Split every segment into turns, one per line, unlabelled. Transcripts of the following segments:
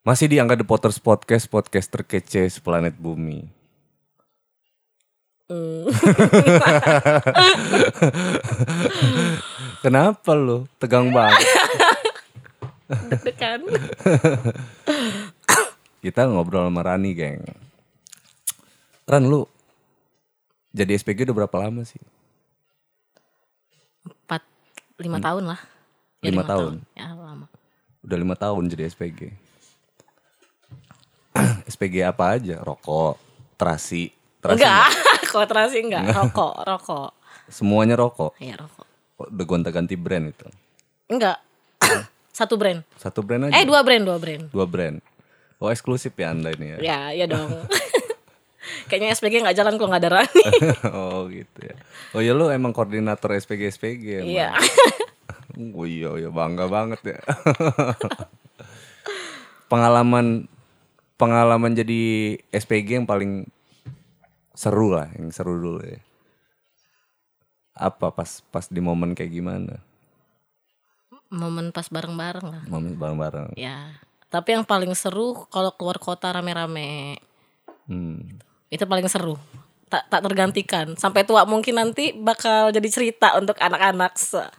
Masih dianggap The Potters Podcast, podcast terkece seplanet bumi.
Hmm.
Kenapa lo? Tegang banget.
Deg-degan.
Kita ngobrol sama Rani, geng. Ran, lu jadi SPG udah berapa lama sih?
Empat, lima tahun lah.
Lima tahun?
Ya lama.
Udah lima tahun jadi SPG. SPG apa aja? Rokok, terasi, terasi
Enggak, kok terasi enggak. Rokok, rokok.
Semuanya rokok.
Iya rokok.
Oh, Udah gonta-ganti brand itu.
Enggak. Satu brand.
Satu brand aja.
Eh dua brand, dua brand.
Dua brand. Oh eksklusif ya anda ini ya.
Ya, ya dong. Kayaknya SPG nggak jalan kalau nggak ada Rani.
oh gitu ya. Oh ya lu emang koordinator SPG SPG.
Iya.
Oh iya, iya bangga banget ya. pengalaman pengalaman jadi SPG yang paling seru lah, yang seru dulu ya. Apa pas pas di momen kayak gimana?
Momen pas bareng-bareng lah.
Momen bareng-bareng.
Ya. Tapi yang paling seru kalau keluar kota rame-rame.
Hmm.
Itu paling seru. Tak tak tergantikan. Sampai tua mungkin nanti bakal jadi cerita untuk anak-anak.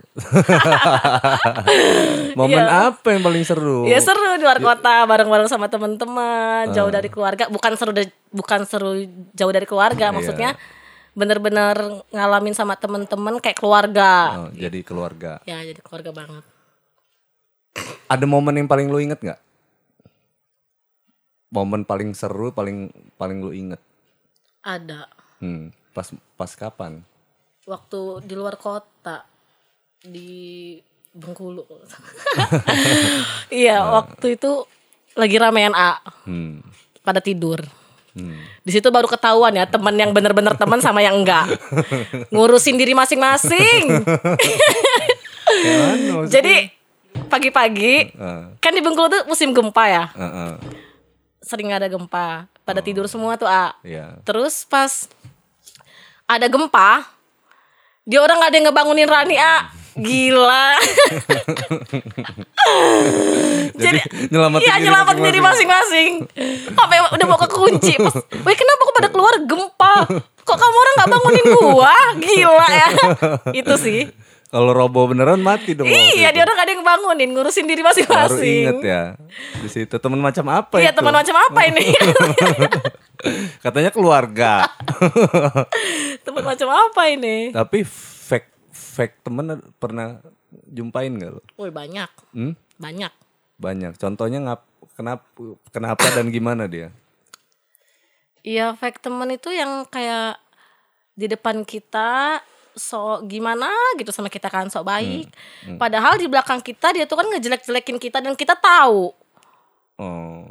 Momen
Iya.
apa yang paling seru?
Ya seru di luar kota bareng-bareng sama teman-teman, jauh dari keluarga. Bukan seru de- bukan seru jauh dari keluarga, maksudnya bener-bener ngalamin sama teman-teman kayak keluarga.
Oh, jadi keluarga.
Ya jadi keluarga banget.
Ada momen yang paling lu inget nggak? Momen paling seru, paling paling lu inget?
Ada
Hmm. Pas pas kapan?
waktu di luar kota di Bengkulu. Iya, waktu itu lagi ramean A
Hmm.
pada tidur.
Hmm.
Di situ baru ketahuan ya teman yang bener-bener teman sama yang enggak. Ngurusin diri masing-masing. Jadi pagi-pagi
Eh,
kan di Bengkulu tuh musim gempa ya.
eh, eh.
Sering ada gempa. Pada tidur semua tuh A.
Iya.
Terus pas ada gempa, dia orang gak ada yang ngebangunin Rani A. Gila.
Jadi nyelamatin
Iya
diri
nyelamatin diri masing-masing. Sampai udah mau kekunci. Pas, Weh kenapa kok pada keluar gempa? Kok kamu orang gak bangunin gua? Gila ya. Itu sih.
Kalau robo beneran mati dong.
Iya dia orang gak ada yang bangunin, ngurusin diri
Baru
masing-masing.
inget ya. Di situ teman macam apa
Iya
itu?
teman macam apa ini?
Katanya keluarga.
teman macam apa ini?
Tapi fake fake temen pernah jumpain gak lo?
Woi banyak,
Hmm?
banyak.
Banyak. Contohnya ngap kenapa kenapa dan gimana dia?
Iya fake temen itu yang kayak di depan kita so gimana gitu sama kita kan sok baik. Padahal di belakang kita dia tuh kan ngejelek-jelekin kita dan kita tahu.
Oh.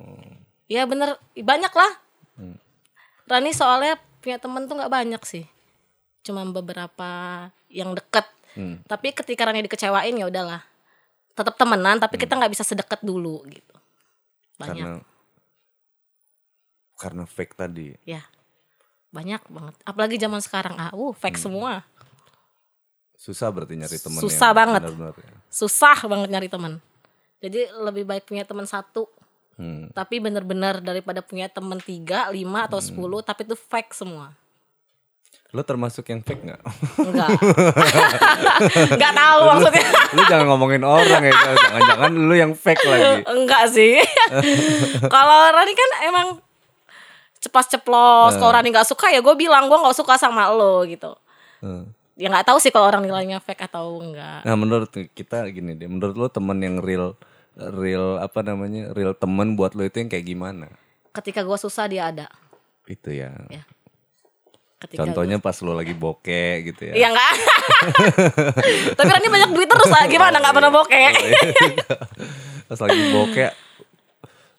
Ya bener banyak lah. Rani soalnya punya temen tuh nggak banyak sih. Cuma beberapa yang deket.
Hmm.
Tapi ketika Rani dikecewain ya udahlah. Tetap temenan tapi kita nggak bisa sedekat dulu gitu. Banyak.
Karena karena fake tadi.
Ya. Banyak banget. Apalagi zaman sekarang ah, uh, fake semua.
Susah berarti nyari temen
Susah
yang
banget.
benar-benar ya.
Susah banget nyari teman. Jadi lebih baik punya teman satu,
Hmm.
tapi bener-bener daripada punya teman tiga, lima atau sepuluh, tapi itu fake semua.
Lo termasuk yang fake nggak?
Enggak. Enggak tahu maksudnya.
lu jangan ngomongin orang ya, jangan-jangan lu yang fake lagi.
Enggak sih. Kalau Rani kan emang cepat ceplos. Kalau Rani nggak suka ya gue bilang gue nggak suka sama lo gitu.
Hmm.
Ya nggak tahu sih kalau orang nilainya fake atau enggak.
Nah menurut kita gini deh, menurut lo temen yang real, real apa namanya, real temen buat lo itu yang kayak gimana?
Ketika gue susah dia ada.
Itu ya.
Ya. Ketika
Contohnya pas lo lagi bokeh gitu ya.
Iya enggak. Tapi Rani banyak duit terus lah. Gimana nggak pernah bokeh?
pas lagi bokeh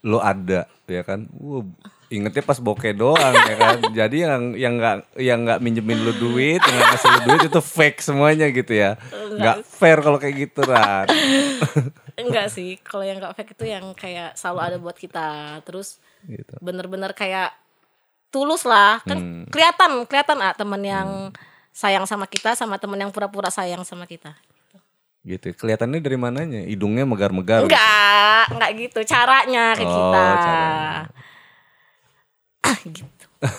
lo ada ya kan. Wah, ingetnya pas bokeh doang ya kan. Jadi yang yang nggak yang nggak minjemin lo duit, yang nggak ngasih lo duit itu fake semuanya gitu ya. Nggak fair kalau kayak gitu Ran.
Enggak sih. Kalau yang nggak fake itu yang kayak selalu ada buat kita. Terus
gitu.
bener-bener kayak tulus lah. Kan kelihatan kelihatan ah teman yang sayang sama kita sama teman yang pura-pura sayang sama kita.
Gitu. Kelihatannya dari mananya? Hidungnya megar-megar. gitu.
Enggak, enggak gitu caranya ke
Oh,
kita.
caranya.
Ah, gitu.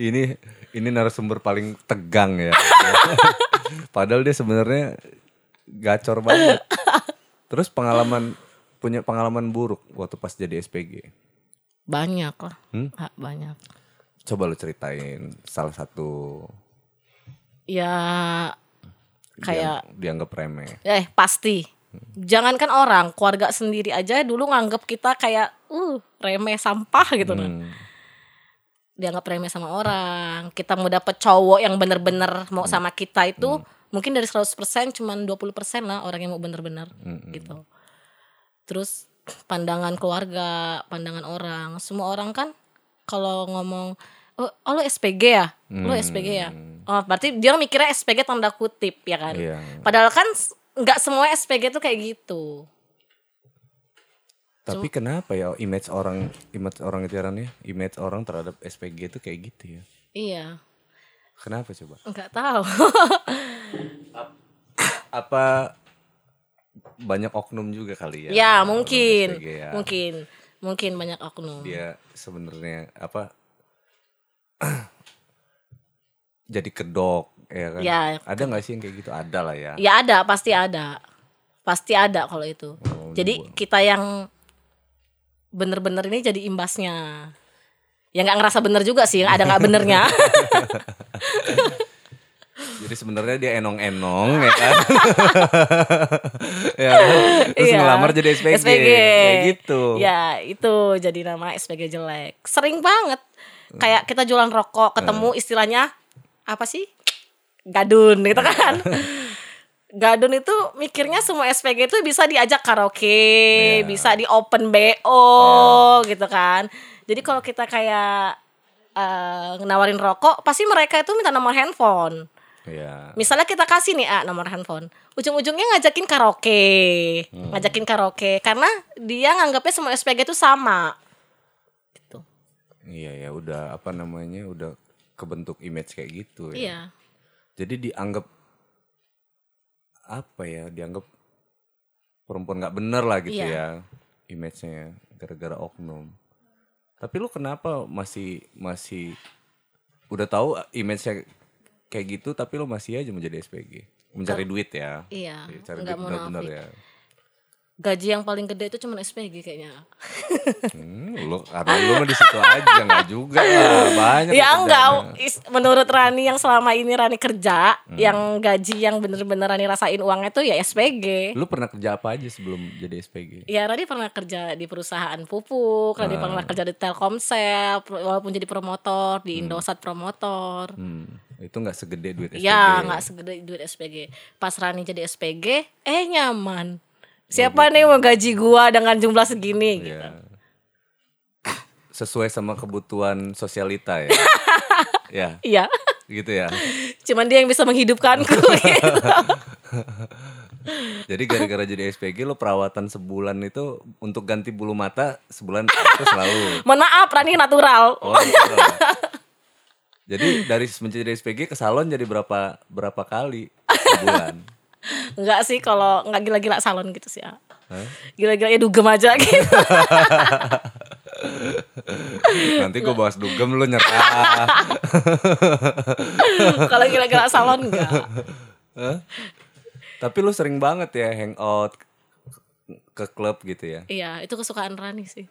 ini ini narasumber paling tegang ya. Padahal dia sebenarnya gacor banget. Terus pengalaman punya pengalaman buruk waktu pas jadi SPG.
Banyak lah.
Hmm?
Ah, banyak.
Coba lu ceritain salah satu
Ya kayak
diang- dianggap remeh.
eh pasti. Jangankan orang, keluarga sendiri aja dulu nganggep kita kayak uh remeh sampah gitu nah.
Hmm.
Dianggap remeh sama orang. Kita mau dapet cowok yang bener-bener mau sama kita itu mungkin dari 100% cuman 20% lah orang yang mau bener-bener gitu. Terus pandangan keluarga, pandangan orang, semua orang kan kalau ngomong oh, oh lu SPG ya? Lu SPG ya? Oh, berarti dia mikirnya SPG tanda kutip ya kan?
Iya.
Padahal kan nggak semua SPG tuh kayak gitu.
Tapi kenapa ya image orang image orang itu ya, image orang terhadap SPG itu kayak gitu ya?
Iya,
Kenapa coba?
nggak tahu.
Apa banyak oknum juga kali ya?
ya mungkin,
SPG ya.
mungkin, mungkin banyak oknum.
Dia sebenarnya apa? jadi kedok ya kan?
Ya.
Ada nggak sih yang kayak gitu? Ada lah ya.
Ya ada, pasti ada, pasti ada kalau itu.
Oh,
Jadi kita yang bener-bener ini jadi imbasnya. Ya nggak ngerasa bener juga sih, ada nggak benernya.
Jadi sebenarnya dia enong-enong ya kan? ya kan? Terus
Iya.
ngelamar jadi SPG.
SPG.
Kayak gitu.
Ya itu jadi nama SPG jelek. Sering banget. Kayak kita jualan rokok, ketemu istilahnya apa sih? Gadun gitu kan. Gadun itu mikirnya semua SPG itu bisa diajak karaoke,
Iya.
bisa di open BO gitu kan. Jadi kalau kita kayak eh, nawarin rokok, pasti mereka itu minta nomor handphone.
Iya.
Misalnya kita kasih nih A nomor handphone, ujung-ujungnya ngajakin karaoke, ngajakin karaoke karena dia nganggapnya semua SPG itu sama. Gitu.
Iya ya udah apa namanya udah kebentuk image kayak gitu ya.
Iya.
Jadi dianggap apa ya? Dianggap perempuan nggak bener lah gitu
Iya.
ya image-nya gara-gara oknum. Tapi lu kenapa masih masih udah tahu image-nya kayak gitu tapi lu masih aja menjadi SPG? Mencari duit ya.
Iya,
Cari
nggak
duit bener-bener ya.
Gaji yang paling gede itu cuma SPG kayaknya.
Hmm, lu karena lu mah di situ aja nggak juga lah banyak
ya enggak, menurut Rani yang selama ini Rani kerja,
Hmm.
yang gaji yang bener-bener Rani rasain uangnya itu ya SPG.
Lu pernah kerja apa aja sebelum jadi SPG?
Ya Rani pernah kerja di perusahaan pupuk, Rani pernah kerja di Telkomsel, walaupun jadi promotor di Indosat promotor.
Hmm, itu nggak segede duit SPG.
Ya nggak segede duit SPG. Pas Rani jadi SPG, eh nyaman. Siapa nih mau gaji gua dengan jumlah segini? Gitu.
Iya. Sesuai sama kebutuhan sosialita ya. ya,
Iya.
gitu ya.
Cuman dia yang bisa menghidupkanku. gitu.
Jadi gara-gara jadi SPG lo perawatan sebulan itu untuk ganti bulu mata sebulan itu selalu.
Mohon maaf, Rani natural.
Oh, gitu. Jadi dari menjadi SPG ke salon jadi berapa berapa kali sebulan?
Enggak sih kalau nggak gila-gila salon gitu sih ya.
Hah?
Gila-gila ya dugem aja gitu.
Nanti gue bahas dugem lu nyerah.
kalau gila-gila salon enggak.
Hah? Tapi lu sering banget ya hangout ke klub gitu ya.
Iya, itu kesukaan Rani sih.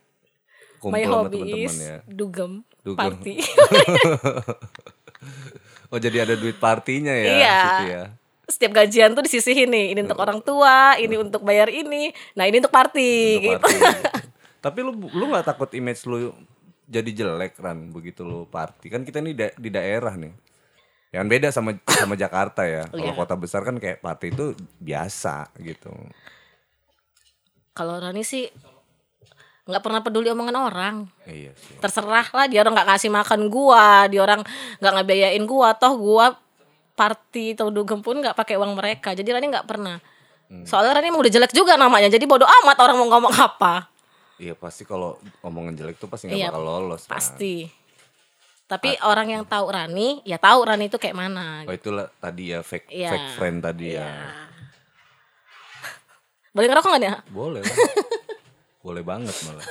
Kumpul
My hobby is
ya.
dugem,
Dugem.
party.
Oh jadi ada duit partinya ya
Iya.
situ ya.
Setiap gajian tuh disisihin nih, ini untuk orang tua, ini untuk bayar ini, nah ini untuk party
Untuk
gitu.
party. Tapi lu lu nggak takut image lu jadi jelek kan begitu lu party kan kita ini da- di daerah nih. Yang beda sama sama Jakarta ya. Kalau
Iya.
kota besar kan kayak party itu biasa gitu.
Kalau Rani sih nggak pernah peduli omongan orang.
Iya sih.
Terserah lah dia orang nggak ngasih makan gua, dia orang nggak ngebiayain gua, toh gua party atau dugem pun nggak pakai uang mereka. Jadi Rani nggak pernah.
Hmm.
Soalnya Rani emang udah jelek juga namanya, jadi bodoh amat orang mau ngomong apa.
Iya pasti kalau omongan jelek tuh pasti nggak
Iya,
bakal lolos. kan.
Pasti. Tapi orang yang tahu Rani, ya tahu Rani itu kayak mana.
Oh itulah tadi ya fake
Iya.
fake friend tadi
Iya.
ya.
Boleh ngerokok nggak nih?
Boleh lah. Boleh banget malah.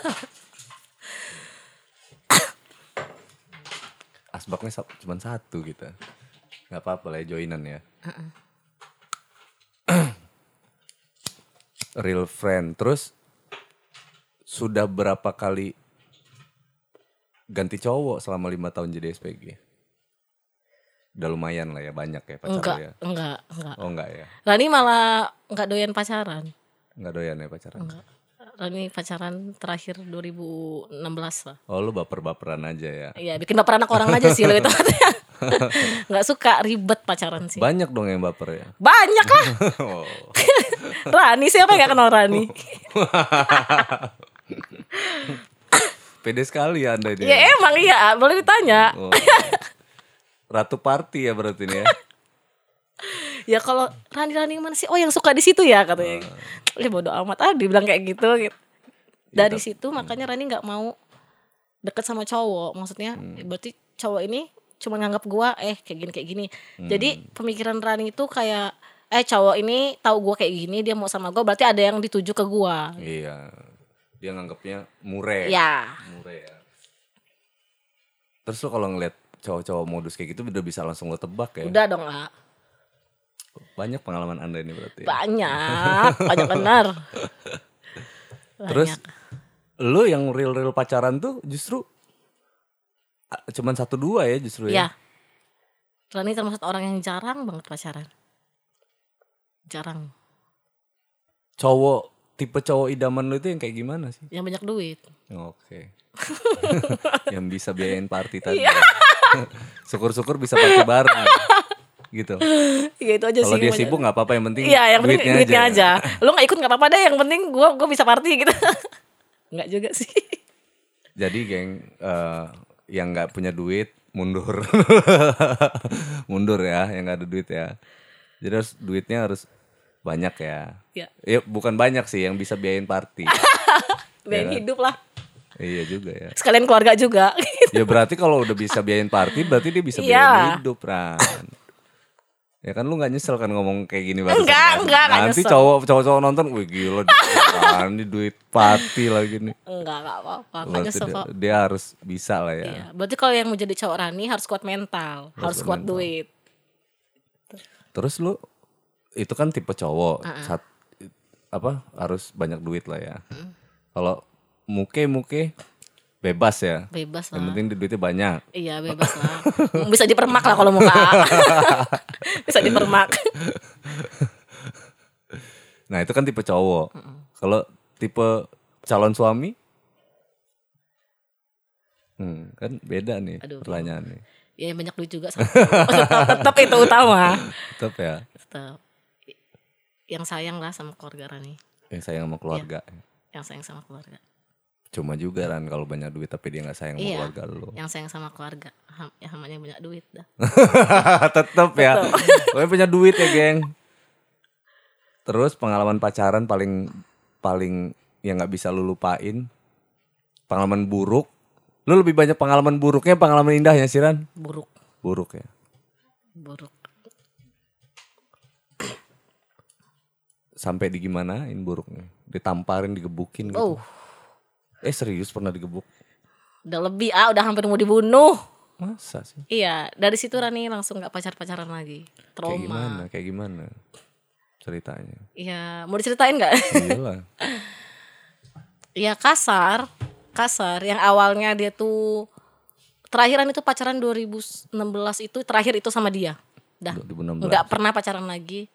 Asbaknya cuma satu kita. Gak apa-apa lah ya joinan ya. Real friend. Terus sudah berapa kali ganti cowok selama lima tahun jadi SPG? Udah lumayan lah ya, banyak ya pacar
Enggak,
ya.
enggak, enggak.
Oh enggak ya?
Rani malah enggak doyan pacaran.
Enggak doyan ya pacaran?
Enggak. Rani pacaran terakhir 2016 lah.
Oh lu baper-baperan aja ya?
Iya, bikin baper anak orang aja sih lebih tepatnya. Enggak suka ribet pacaran sih.
Banyak dong yang baper ya?
Banyak lah.
Oh.
Rani siapa yang gak kenal Rani?
Pede sekali ya anda ini.
ya emang iya, boleh ditanya.
Oh. Ratu party ya berarti ini ya.
Ya kalau Rani Rani mana sih? Oh yang suka di situ ya katanya. Ya bodo amat ah dibilang kayak gitu. gitu. Dari situ makanya Rani nggak mau deket sama cowok. Maksudnya berarti cowok ini cuma nganggap gua eh kayak gini kayak gini. Jadi pemikiran Rani itu kayak eh cowok ini tahu gua kayak gini dia mau sama gua berarti ada yang dituju ke gua.
Iya. Dia nganggapnya mure.
Ya.
Mure ya. Terus lo kalau ngeliat cowok-cowok modus kayak gitu udah bisa langsung lo tebak ya.
Udah dong lah.
Banyak pengalaman anda ini berarti.
Banyak, banyak benar.
Terus
Banyak.
lo yang real-real pacaran tuh justru cuman satu dua ya justru ya.
Iya. Rani termasuk orang yang jarang banget pacaran. Jarang.
Cowok tipe cowok idaman lo itu yang kayak gimana sih?
Yang banyak duit.
Oke. yang bisa biayain party tadi.
Iya.
Syukur-syukur bisa party bareng. gitu.
Ya itu aja
Kalau
sih.
dia
banyak-
sibuk nggak apa-apa yang penting
Iya, yang penting
duitnya,
duitnya,
aja.
aja. Lu gak ikut gak apa-apa deh, yang penting gua gua bisa party gitu. Enggak juga sih.
Jadi geng eh, yang nggak punya duit mundur. mundur ya, yang nggak ada duit ya. Jadi harus duitnya harus banyak ya.
Ya,
Ya bukan banyak sih yang bisa biayain party.
biayain hidup lah.
iya juga ya.
Sekalian keluarga juga.
Ya berarti kalau udah bisa biayain party berarti dia bisa
Iya.
biayain hidup, Ran. Ya kan lu gak nyesel kan ngomong kayak gini barusan
Enggak,
kan?
enggak, enggak
Nanti
nyesel.
cowok cowok-cowok nonton, wih gila kan ini duit party lagi nih.
Enggak, enggak apa-apa. Enggak
Berarti
nyesel
dia,
kok.
dia harus bisa lah ya.
Iya, berarti kalau yang mau jadi cowok Rani harus kuat mental, harus
kuat
kuat
mental.
duit.
Terus lu itu kan tipe cowok, sat- apa harus banyak duit lah ya. Kalau muke muke bebas ya.
Bebas
Yang
lah.
penting duitnya banyak.
Iya, bebas lah. Bisa dipermak lah kalau muka. Bisa dipermak.
Nah itu kan tipe cowok. Kalau tipe calon suami, hmm, kan beda nih
Aduh.
pertanyaannya.
Ya yang banyak duit juga tetap, tetap itu utama.
Tetap ya,
Tetap. Yang sayang lah sama keluarga Rani.
yang sayang sama keluarga.
Yang sayang sama keluarga.
Cuma juga kan kalau banyak duit tapi dia nggak sayang sama
Iya.
keluarga lu.
Yang sayang sama keluarga. Ham- Ya hamanya banyak duit dah.
Tetap ya. Pokoknya punya duit ya, geng. Terus pengalaman pacaran paling paling yang nggak bisa lu lupain. Pengalaman buruk. Lu lebih banyak pengalaman buruknya, pengalaman indahnya sih Ran?
Buruk.
Buruk ya.
Buruk.
Sampai digimanain buruknya? Ditamparin, digebukin gitu.
Oh,
Eh serius pernah digebuk?
udah lebih ah, udah hampir mau dibunuh.
Masa sih?
Iya, dari situ Rani langsung nggak pacar-pacaran lagi.
Kayak
Trauma.
gimana? Kayak gimana? Ceritanya.
Iya, mau diceritain nggak?
Iyalah.
Iya kasar, kasar. Yang awalnya dia tuh terakhiran itu pacaran 2016 itu terakhir itu sama dia. Dah,
2016.
nggak pernah pacaran lagi.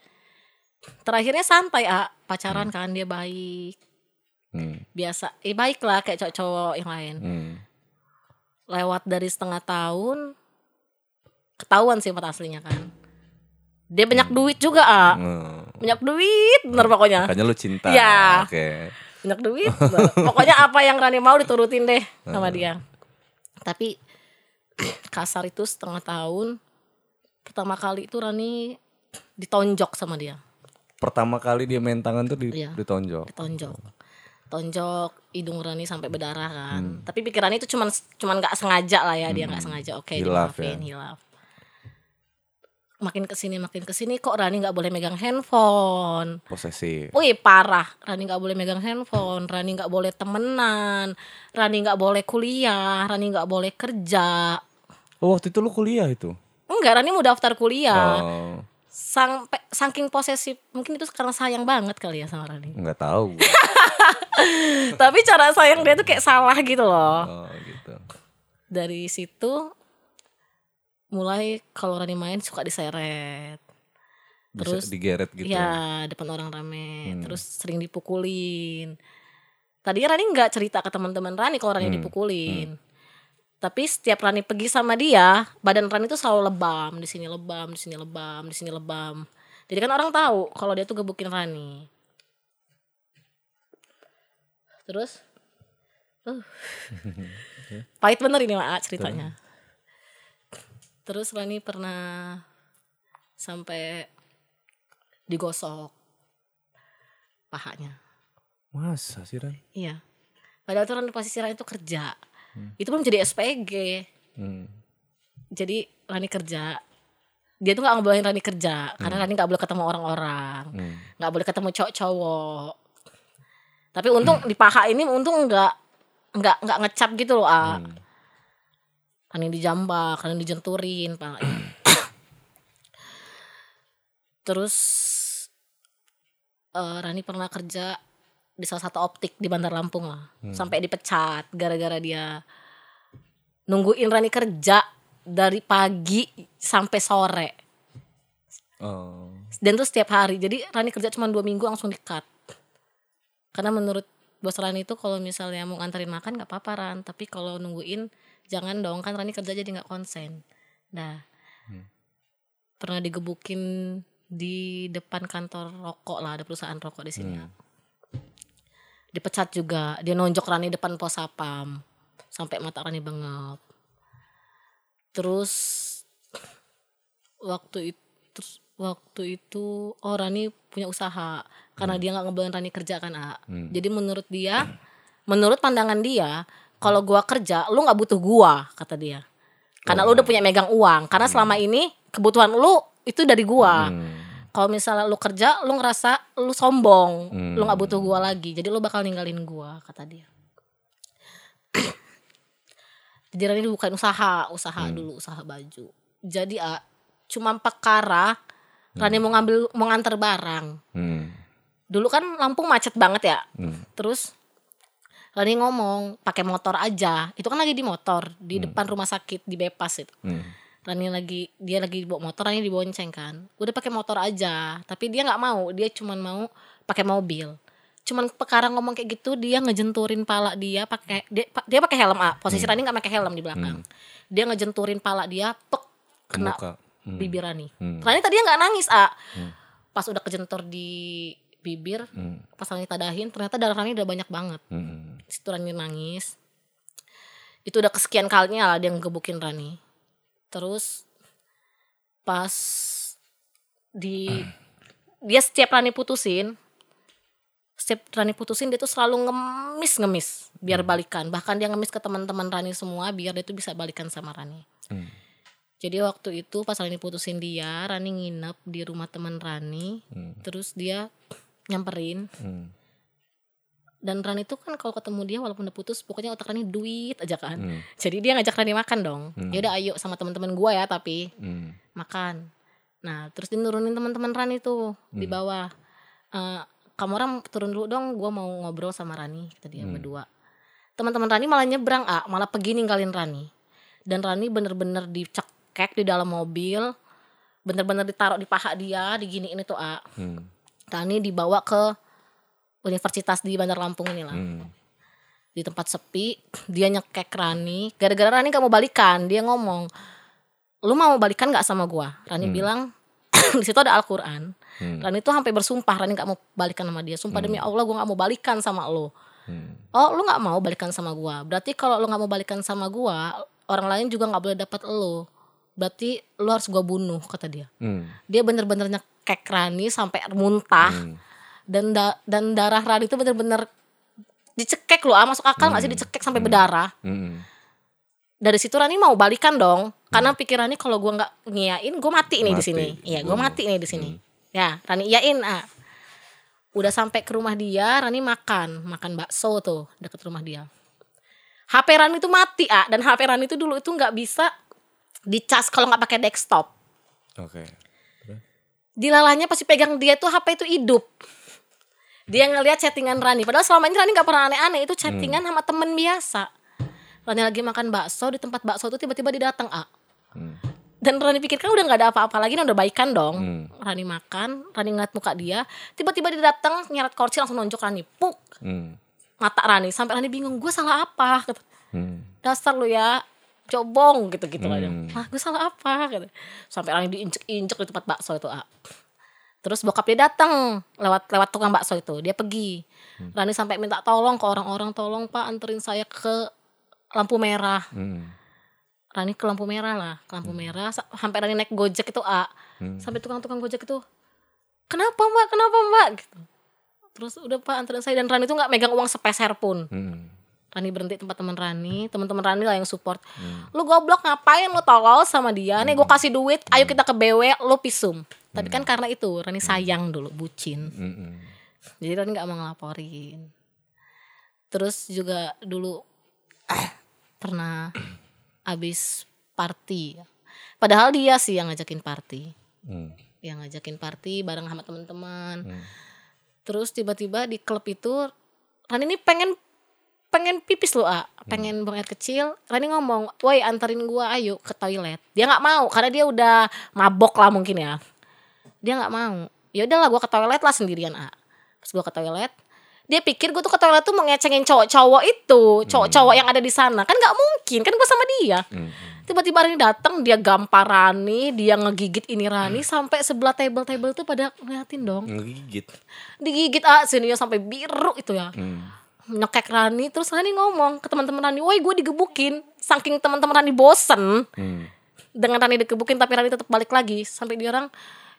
Terakhirnya santai ah, pacaran kan dia baik,
Hmm.
biasa. Eh baik lah kayak cowok-cowok yang lain.
Hmm.
Lewat dari setengah tahun, ketahuan sih empat aslinya kan. Dia banyak duit juga ah,
Hmm.
banyak duit, bener pokoknya.
Makanya lu cinta.
Iya.
Oke.
banyak duit pokoknya apa yang Rani mau diturutin deh sama dia tapi kasar itu setengah tahun pertama kali itu Rani ditonjok sama dia
Pertama kali dia main tangan tuh di,
Iya.
ditonjok.
ditonjok tonjok hidung Rani sampai berdarah kan tapi pikirannya itu cuman cuman nggak sengaja lah ya dia nggak sengaja oke
Hilaf
dimaafin
ya.
hilaf makin ke sini makin ke sini kok Rani nggak boleh megang handphone
Posesif.
Wih parah, Rani nggak boleh megang handphone, Rani nggak boleh temenan, Rani nggak boleh kuliah, Rani nggak boleh kerja.
Oh, waktu itu lu kuliah itu?
Enggak, Rani mau daftar kuliah.
Oh,
Sampai saking posesif, mungkin itu karena sayang banget kali ya sama Rani.
nggak tahu.
Tapi cara sayang dia tuh kayak salah gitu loh.
Oh, gitu.
Dari situ mulai kalau Rani main suka diseret.
Bisa
Terus
digeret gitu.
Ya depan orang rame, terus sering dipukulin. Tadi Rani nggak cerita ke teman-teman Rani kalau Rani dipukulin. Tapi setiap Rani pergi sama dia, badan Rani tuh selalu lebam, di sini lebam, di sini lebam, di sini lebam. Jadi kan orang tahu kalau dia tuh gebukin Rani. Terus, uh, pahit bener ini Mak ceritanya. Terus Rani pernah sampai digosok pahanya.
Masa sih, Ran?
Iya. Padahal tuh Rani posisi Rani itu kerja. Itu belum jadi SPG.
Hmm.
Jadi Rani kerja. Dia tuh gak ngebolehin Rani kerja karena Rani gak boleh ketemu orang-orang,
Hmm.
nggak boleh ketemu cowok-cowok. Tapi untung di paha ini untung nggak nggak nggak ngecap gitu loh. Ah.
Hmm.
Rani dijambak, Rani dijenturin, Pak. Terus eh, Rani pernah kerja di salah satu optik di Bandar Lampung lah. Sampai dipecat gara-gara dia nungguin Rani kerja dari pagi sampai sore.
Oh.
Dan tuh setiap hari. Jadi Rani kerja cuma dua minggu langsung di-cut. Karena menurut bos Rani itu kalau misalnya mau nganterin makan nggak apa-apa Ran. Tapi kalau nungguin jangan dong kan Rani kerja jadi nggak konsen. Nah, pernah digebukin di depan kantor rokok lah ada perusahaan rokok di sini.
Hmm.
Dipecat juga. Dia nonjok Rani depan pos sapam sampai mata Rani bengap. Terus waktu itu terus waktu itu oh Rani punya usaha karena dia nggak ngebolehin Rani kerja kan A. Jadi menurut dia, menurut pandangan dia, kalau gua kerja, lu nggak butuh gua kata dia. Karena lu udah punya megang uang. Karena selama ini kebutuhan lu itu dari gua.
Hmm.
Kalau misalnya lu kerja, lu ngerasa lu sombong,
Hmm.
lu nggak butuh gua lagi. Jadi lu bakal ninggalin gua kata dia. Jadi Rani bukan usaha, usaha dulu, usaha baju. Jadi A, cuma perkara Rani mau ngambil mau nganter barang.
Hmm.
Dulu kan Lampung macet banget ya.
Hmm.
Terus Rani ngomong pakai motor aja. Itu kan lagi di motor di depan rumah sakit di Bepas itu.
Hmm.
Rani lagi dia lagi bawa motor, Rani dibonceng kan. Udah pakai motor aja, tapi dia nggak mau. Dia cuman mau pakai mobil. Cuman perkara ngomong kayak gitu dia ngejenturin pala dia pakai dia, dia pakai helm A. Posisi Rani nggak pakai helm di belakang. Dia ngejenturin pala dia, pek
Ke
kena.
Hmm.
bibir Rani.
Hmm.
Rani tadinya nggak nangis A. Pas udah kejentor di bibir,
Hmm.
pas Rani tadahin ternyata darah Rani udah banyak banget.
Hmm.
Situ Rani nangis. Itu udah kesekian kalinya lah dia ngegebukin Rani. Terus pas di dia setiap Rani putusin, setiap Rani putusin dia tuh selalu ngemis-ngemis biar balikan. Bahkan dia ngemis ke teman-teman Rani semua biar dia tuh bisa balikan sama Rani.
Hmm.
Jadi waktu itu pas Rani putusin dia, Rani nginep di rumah teman Rani.
Hmm.
Terus dia nyamperin
Hmm.
Dan Rani tuh kan kalau ketemu dia walaupun udah putus pokoknya otak Rani duit aja kan.
Hmm.
Jadi dia ngajak Rani makan dong. Ya udah ayo sama teman-teman gua ya tapi
Hmm.
makan. Nah, terus dinurunin teman-teman Rani tuh di bawah. Eh, kamu orang turun dulu dong, gua mau ngobrol sama Rani kata dia berdua. Teman-teman Rani malah nyebrang, ah, malah pergi ninggalin Rani. Dan Rani bener-bener dicekek di dalam mobil, bener-bener ditaruh di paha dia, diginiin itu, ah.
Hmm.
Rani dibawa ke universitas di Bandar Lampung ini lah
Hmm.
di tempat sepi dia nyekek Rani. Gara-gara Rani gak mau balikan dia ngomong lu mau balikan nggak sama gua? Rani bilang di situ ada Al-Quran.
Hmm.
Rani tuh sampai bersumpah Rani gak mau balikan sama dia. Sumpah demi Allah gua gak mau balikan sama lo.
Hmm.
oh lu nggak mau balikan sama gua? Berarti kalau lu nggak mau balikan sama gua orang lain juga nggak boleh dapat lo. Berarti lu harus gua bunuh kata dia.
Hmm.
dia bener-bener nyekek Rani sampai muntah.
Hmm.
Dan da- dan darah Rani itu bener-bener dicekek loh, ah, masuk akal nggak sih dicekek sampai berdarah.
Hmm.
Dari situ Rani mau balikan dong, karena pikirannya kalau gua nggak ngiyain, gue mati nih di sini. Iya, gue
Bunuh.
mati nih di sini. Ya, Rani iyain. Ah. Udah sampai ke rumah dia, Rani makan, makan bakso tuh deket rumah dia. HP Rani itu mati, ah, dan HP Rani itu dulu itu nggak bisa dicas kalau nggak pakai desktop.
Oke.
Dilalanya pasti pegang dia tuh HP itu hidup. Dia ngelihat chattingan Rani. Padahal selama ini Rani nggak pernah aneh-aneh. Itu chattingan sama temen biasa. Rani lagi makan bakso di tempat bakso itu tiba-tiba dia datang ah.
Hmm.
Dan Rani pikir kan udah nggak ada apa-apa lagi, udah baikan dong.
Hmm.
Rani makan, Rani ngeliat muka dia, tiba-tiba dia datang nyeret kursi langsung nonjok Rani, puk
Hmm.
mata Rani sampai Rani bingung, gue salah apa? Kata,
Hmm.
Dasar lu ya, cobong gitu-gitu aja.
Hmm.
Ah, gue salah apa? Kata. Sampai Rani diinjek-injek di tempat bakso itu ah. Terus bokap dia datang lewat lewat tukang bakso itu, dia pergi. Rani sampai minta tolong ke orang-orang, tolong pak anterin saya ke lampu merah.
Hmm.
Rani ke lampu merah lah, ke lampu merah sa- sampai Rani naik gojek itu A.
Hmm.
Sampai tukang-tukang gojek itu, kenapa mbak, kenapa mbak? Gitu. Terus udah pak anterin saya dan Rani itu nggak megang uang sepeser pun.
Hmm.
Rani berhenti tempat teman Rani, teman-teman Rani lah yang support. Lu goblok ngapain lu tolol sama dia? Nih gue kasih duit, ayo kita ke BW, lu pisum. Tapi kan karena itu Rani sayang dulu, bucin.
Hmm.
Jadi Rani nggak mau ngelaporin. Terus juga dulu pernah abis party. Padahal dia sih yang ngajakin party.
Hmm.
Yang ngajakin party bareng sama teman-teman.
Hmm.
Terus tiba-tiba di klub itu Rani ini pengen pengen pipis loh, ah. pengen buang air kecil. Rani ngomong, "Woi, anterin gua ayo ke toilet." Dia nggak mau karena dia udah mabok lah mungkin ya. Dia nggak mau. Ya udahlah gua ke toilet lah sendirian, ah. Pas gua ke toilet, dia pikir gue tuh ke toilet tuh mengecengin cowok-cowok itu, cowok-cowok yang ada di sana. Kan nggak mungkin, kan gua sama dia.
Hmm.
Tiba-tiba Rani datang, dia gampar Rani, dia ngegigit ini Rani sampai sebelah table-table tuh pada ngeliatin dong.
Ngegigit.
Digigit ah sininya sampai biru itu ya.
Hmm.
Nyekek Rani, terus Rani ngomong ke teman-teman Rani, "Woi, gue digebukin." Saking teman-teman Rani bosen
Hmm.
dengan Rani digebukin tapi Rani tetap balik lagi sampai dia orang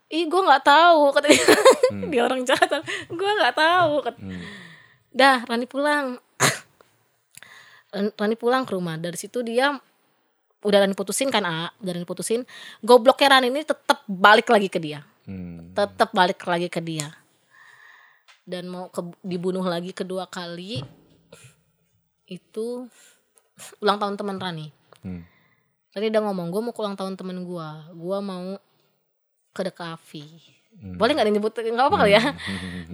ih gue nggak tahu kata dia. Dia orang jahat. Gue nggak tahu kata. dah Rani pulang. Ran- Rani pulang ke rumah. Dari situ dia udah Rani putusin kan A? Udah Rani putusin. Gobloknya Rani ini tetap balik lagi ke dia.
Hmm.
tetap balik lagi ke dia. Dan mau ke, dibunuh lagi kedua kali itu ulang tahun teman Rani.
Hmm.
Tadi udah ngomong, gue mau ulang tahun temen gue. Gue mau ke The Cafe.
Hmm.
Boleh nggak nyebut? Nggak apa kali ya.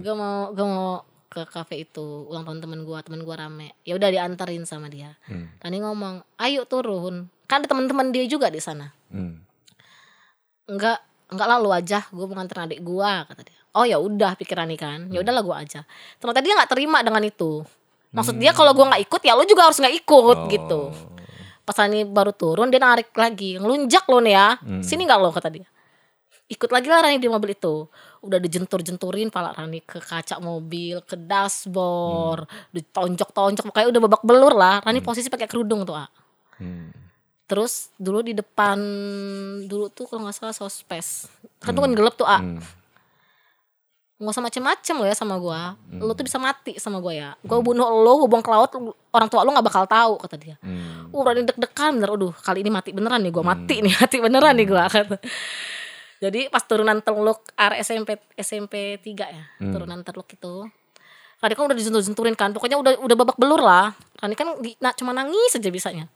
gue mau gue mau ke cafe itu ulang tahun temen gue, temen gue rame. Ya udah diantarin sama dia.
Hmm.
Tani ngomong, ayo turun. Kan ada teman-teman dia juga di sana.
Hmm.
Enggak, enggak lah lu aja. Gue mau nganter adik gue kata dia. Oh ya udah pikiran nih kan. Ya udahlah gue aja. Ternyata dia nggak terima dengan itu. Maksud dia kalau gue nggak ikut ya lu juga harus nggak ikut gitu. Pas Rani baru turun dia narik lagi ngelunjak lo nih ya sini nggak lo kata dia ikut lagi lah Rani di mobil itu. Udah dijentur-jenturin pala Rani ke kaca mobil ke dashboard ditonjok-tonjok kayak udah babak belur lah. Rani posisi pakai kerudung tuh ah
Hmm.
terus dulu di depan dulu tuh kalau nggak salah sospes. Kan tuh kan gelap tuh ah
Hmm.
nggak usah macem-macem lo ya sama gua. Lo tuh bisa mati sama gua ya. Gua bunuh lo gua buang ke laut orang tua lo nggak bakal tahu kata dia.
Hmm.
Uh, Rani deg-degan bener. Aduh, kali ini mati beneran nih gue mati nih, mati beneran nih gue kata. Jadi pas turunan teluk area SMP SMP 3 ya, turunan teluk itu. Rani kan udah dijentur-jenturin kan, pokoknya udah udah babak belur lah. Rani kan di, nah, cuma nangis aja bisanya.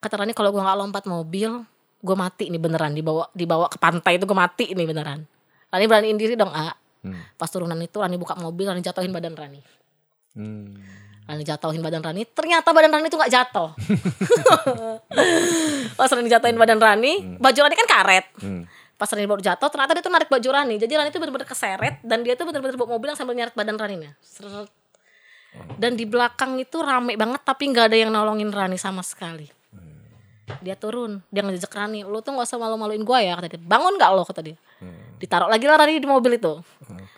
Kata Rani kalau gue nggak lompat mobil, gue mati nih beneran dibawa dibawa ke pantai itu gue mati nih beneran. Rani beraniin diri dong, A.
Hmm.
Pas turunan itu Rani buka mobil, Rani jatuhin badan Rani.
Hmm.
Rani jatuhin badan Rani, ternyata badan Rani itu nggak jatuh. Pas Rani jatuhin badan Rani, baju Rani kan karet.
Hmm.
Pas Rani baru jatuh, ternyata dia tuh narik baju Rani. Jadi Rani tuh bener-bener keseret dan dia tuh bener-bener bawa mobil yang sambil nyeret badan Rani nya. Seret. Dan di belakang itu rame banget tapi nggak ada yang nolongin Rani sama sekali. Dia turun, dia ngejek Rani, lu tuh gak usah malu-maluin gua ya kata dia. Bangun gak lo kata dia. Ditaruh lagi lah Rani di mobil itu.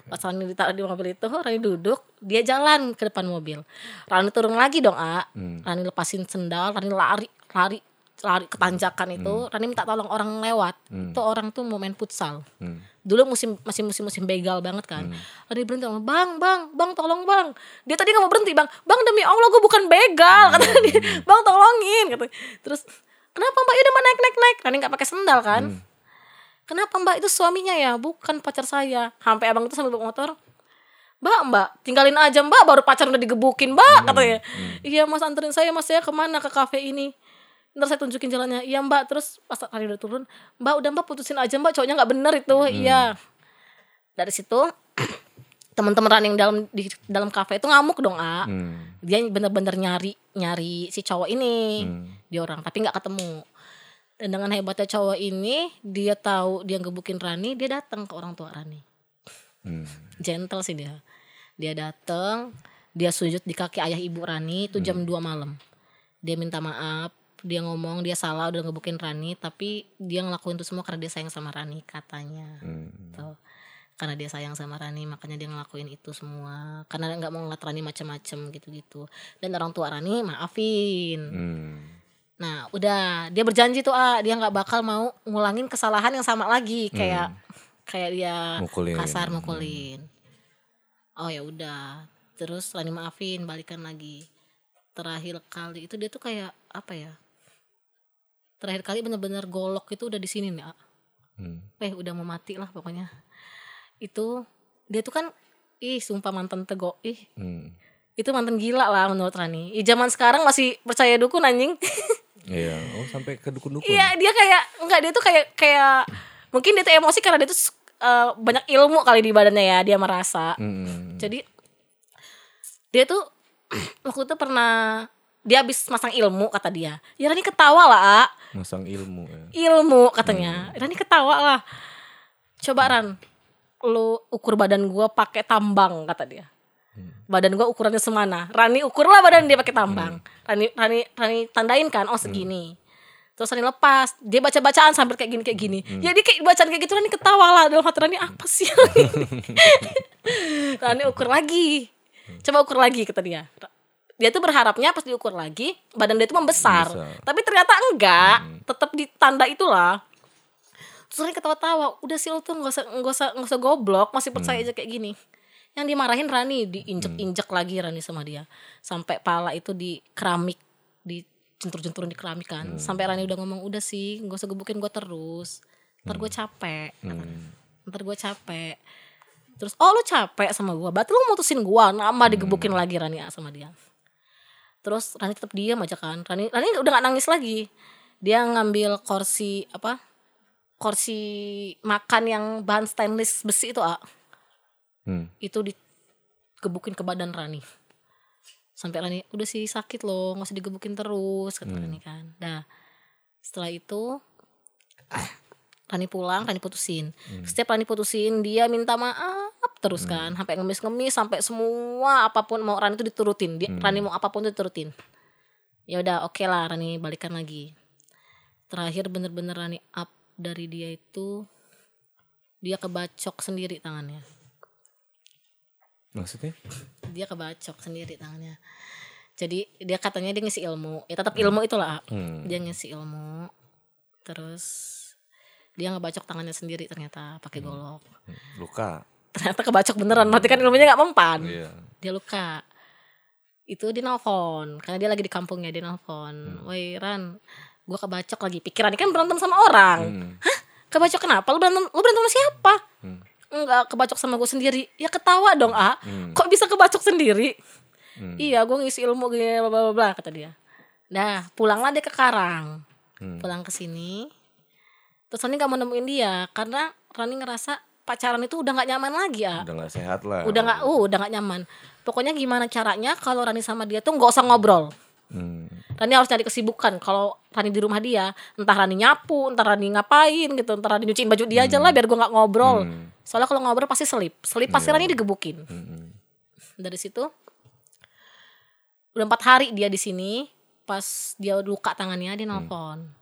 Pas Rani ditaruh di mobil itu, Rani duduk, dia jalan ke depan mobil. Rani turun lagi dong, A. Rani lepasin sendal, Rani lari, lari, lari ke tanjakan itu. Rani minta tolong orang lewat. Itu orang tuh mau main futsal.
Hmm.
dulu musim masih musim-musim begal banget kan
Hmm.
Rani berhenti ngomong, bang bang bang tolong bang dia tadi nggak mau berhenti bang bang demi allah gue bukan begal kata
Hmm.
dia bang tolongin kata terus kenapa mbak udah mbak naik naik naik Rani nggak pakai sendal kan
Hmm.
kenapa mbak itu suaminya ya bukan pacar saya sampai abang itu sambil bawa motor Mbak, mbak, tinggalin aja mbak, baru pacar udah digebukin mbak, katanya. Iya mas anterin saya, mas saya ke mana ke kafe ini. Ntar saya tunjukin jalannya. Iya mbak, terus pas kali udah turun, mbak udah mbak putusin aja mbak, cowoknya nggak bener itu. Iya. Dari situ teman-teman running dalam di dalam kafe itu ngamuk dong, A.
Hmm.
Dia bener-bener nyari nyari si cowok ini
Hmm.
di orang, tapi nggak ketemu. Dan dengan hebatnya cowok ini, dia tahu dia ngebukin Rani, dia datang ke orang tua Rani
Hmm.
gentle sih dia dia dateng dia sujud di kaki ayah ibu Rani itu jam 2 malam dia minta maaf dia ngomong dia salah udah ngebukin Rani tapi dia ngelakuin itu semua karena dia sayang sama Rani katanya
Hmm.
Tuh. karena dia sayang sama Rani makanya dia ngelakuin itu semua karena nggak mau ngeliat Rani macem-macem gitu-gitu dan orang tua Rani maafin
Hmm.
Nah, udah dia berjanji tuh ah dia nggak bakal mau ngulangin kesalahan yang sama lagi kayak kayak dia
Mukulin.
kasar mukulin. Oh ya udah. Terus Rani maafin, balikan lagi. Terakhir kali itu dia tuh kayak apa ya? Terakhir kali bener-bener golok itu udah di sini nih.
Hmm.
Eh udah mau mati lah pokoknya. Itu dia tuh kan ih sumpah mantan tego ih
Hmm.
itu mantan gila lah menurut Rani. Ih, zaman sekarang masih percaya dukun anjing.
Iya. Oh sampai ke dukun-dukun.
Iya dia kayak enggak dia tuh kayak kayak mungkin dia tuh emosi karena dia tuh eh, banyak ilmu kali di badannya ya dia merasa.
Hmm.
Jadi dia tuh waktu itu pernah dia habis masang ilmu kata dia. Ya Rani ketawa lah, A.
Masang ilmu ya.
ilmu katanya. Rani ketawa lah. Coba Ran, lu ukur badan gua pakai tambang kata dia. Badan gua ukurannya semana. Rani ukurlah badan dia pakai tambang. Rani Rani Rani tandain kan, oh segini. Terus Rani lepas, dia baca-bacaan sambil kayak gini kayak gini. Ya dia kayak bacaan kayak gitu Rani ketawa lah dalam hati Rani apa sih? Rani ukur lagi. Coba ukur lagi kata dia. Dia tuh berharapnya pas diukur lagi badan dia tuh membesar.
Membesar.
Tapi ternyata enggak, tetap di tanda itulah. Terus ketawa-tawa, udah sih lo tuh nggak usah nggak usah nggak usah goblok, masih percaya aja kayak gini. Yang dimarahin Rani, diinjek-injek lagi Rani sama dia, sampai pala itu di keramik, di jentur-jenturin di keramik kan. Sampai Rani udah ngomong udah sih, nggak usah gebukin gue terus, ntar gue capek,
Hmm.
ntar gue capek. Terus oh lu capek sama gue, berarti lu mutusin gue, nambah digebukin lagi Rani sama dia. Terus Rani tetap diam aja kan. Rani Rani udah gak nangis lagi. Dia ngambil kursi apa? Kursi makan yang bahan stainless besi itu, ah.
Hmm.
Itu digebukin ke badan Rani. Sampai Rani, udah sih sakit loh, nggak usah digebukin terus, kata Rani kan. Nah, setelah itu Rani pulang, Rani putusin. Setiap Rani putusin, dia minta maaf terus kan, sampai ngemis-ngemis, sampai semua apa pun mau Rani itu diturutin. Dia, Rani mau apa pun itu diturutin. Ya udah, oke lah Rani balikan lagi. Terakhir bener-bener Rani up dari dia itu dia kebacok sendiri tangannya.
Maksudnya?
Dia kebacok sendiri tangannya. Jadi dia katanya dia ngisi ilmu. Ya tetap ilmu itulah.
Hmm.
Dia ngisi ilmu. Terus dia ngebacok tangannya sendiri ternyata pakai golok.
Luka.
Ternyata kebacok beneran. Berarti kan ilmunya nggak mempan.
Iya.
Dia luka. Itu dia nelfon. Karena dia lagi di kampungnya dia nelfon. Woi Ran, gua kebacok lagi. Pikirannya kan berantem sama orang.
Hmm.
Hah? Kebacok kenapa? Lu berantem, lu berantem sama siapa?
Hmm.
Enggak, kebacok sama gue sendiri. Ya ketawa dong, A.
Hmm.
Kok bisa kebacok sendiri?
Hmm.
Iya, gue ngisi ilmu gini bla bla bla kata dia. Nah, pulanglah dia ke Karang.
Hmm.
Pulang ke sini. Terus Rani gak mau nemuin dia karena Rani ngerasa pacaran itu udah gak nyaman lagi ya.
Udah gak sehat lah.
Udah gak, uh, udah gak nyaman. Pokoknya gimana caranya kalau Rani sama dia tuh gak usah ngobrol.
Hmm.
Rani harus cari kesibukan. Kalau Rani di rumah dia, entah Rani nyapu, entah Rani ngapain gitu, entah Rani nyuciin baju dia aja lah biar gue nggak ngobrol.
Hmm.
Soalnya kalau ngobrol pasti selip, selip pasti Rani digebukin.
Hmm.
Dari situ udah empat hari dia di sini, pas dia luka tangannya dia nelfon.